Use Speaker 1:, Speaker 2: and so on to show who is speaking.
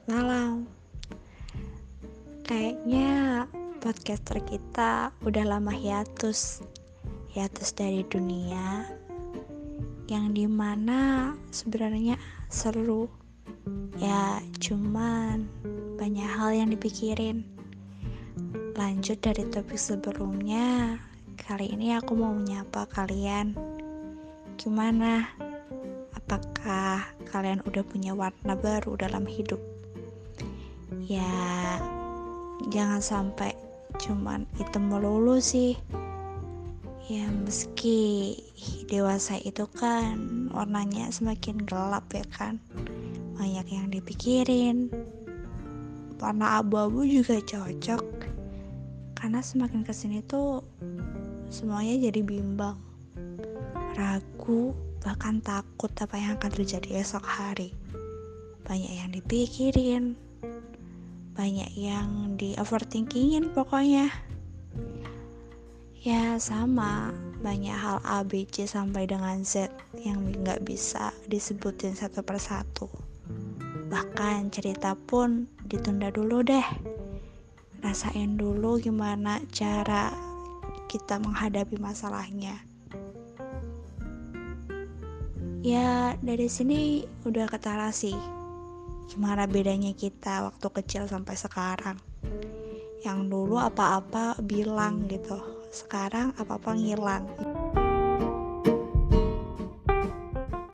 Speaker 1: selamat malam. Kayaknya podcaster kita udah lama hiatus, hiatus dari dunia yang di mana sebenarnya seru. Ya cuman banyak hal yang dipikirin. Lanjut dari topik sebelumnya kali ini aku mau menyapa kalian. Gimana? Apakah kalian udah punya warna baru dalam hidup? Ya jangan sampai cuman hitam melulu sih. Ya meski dewasa itu kan warnanya semakin gelap ya kan. Banyak yang dipikirin. Warna abu-abu juga cocok. Karena semakin ke sini tuh semuanya jadi bimbang Ragu bahkan takut apa yang akan terjadi esok hari. Banyak yang dipikirin Banyak yang di overthinkingin pokoknya Ya sama, banyak hal A, B, C sampai dengan Z yang nggak bisa disebutin satu persatu. Bahkan cerita pun ditunda dulu deh. Rasain dulu gimana cara kita menghadapi masalahnya. Ya dari sini udah ketara sih Gimana bedanya kita waktu kecil sampai sekarang. Yang dulu apa-apa bilang gitu. Sekarang apa-apa ngilang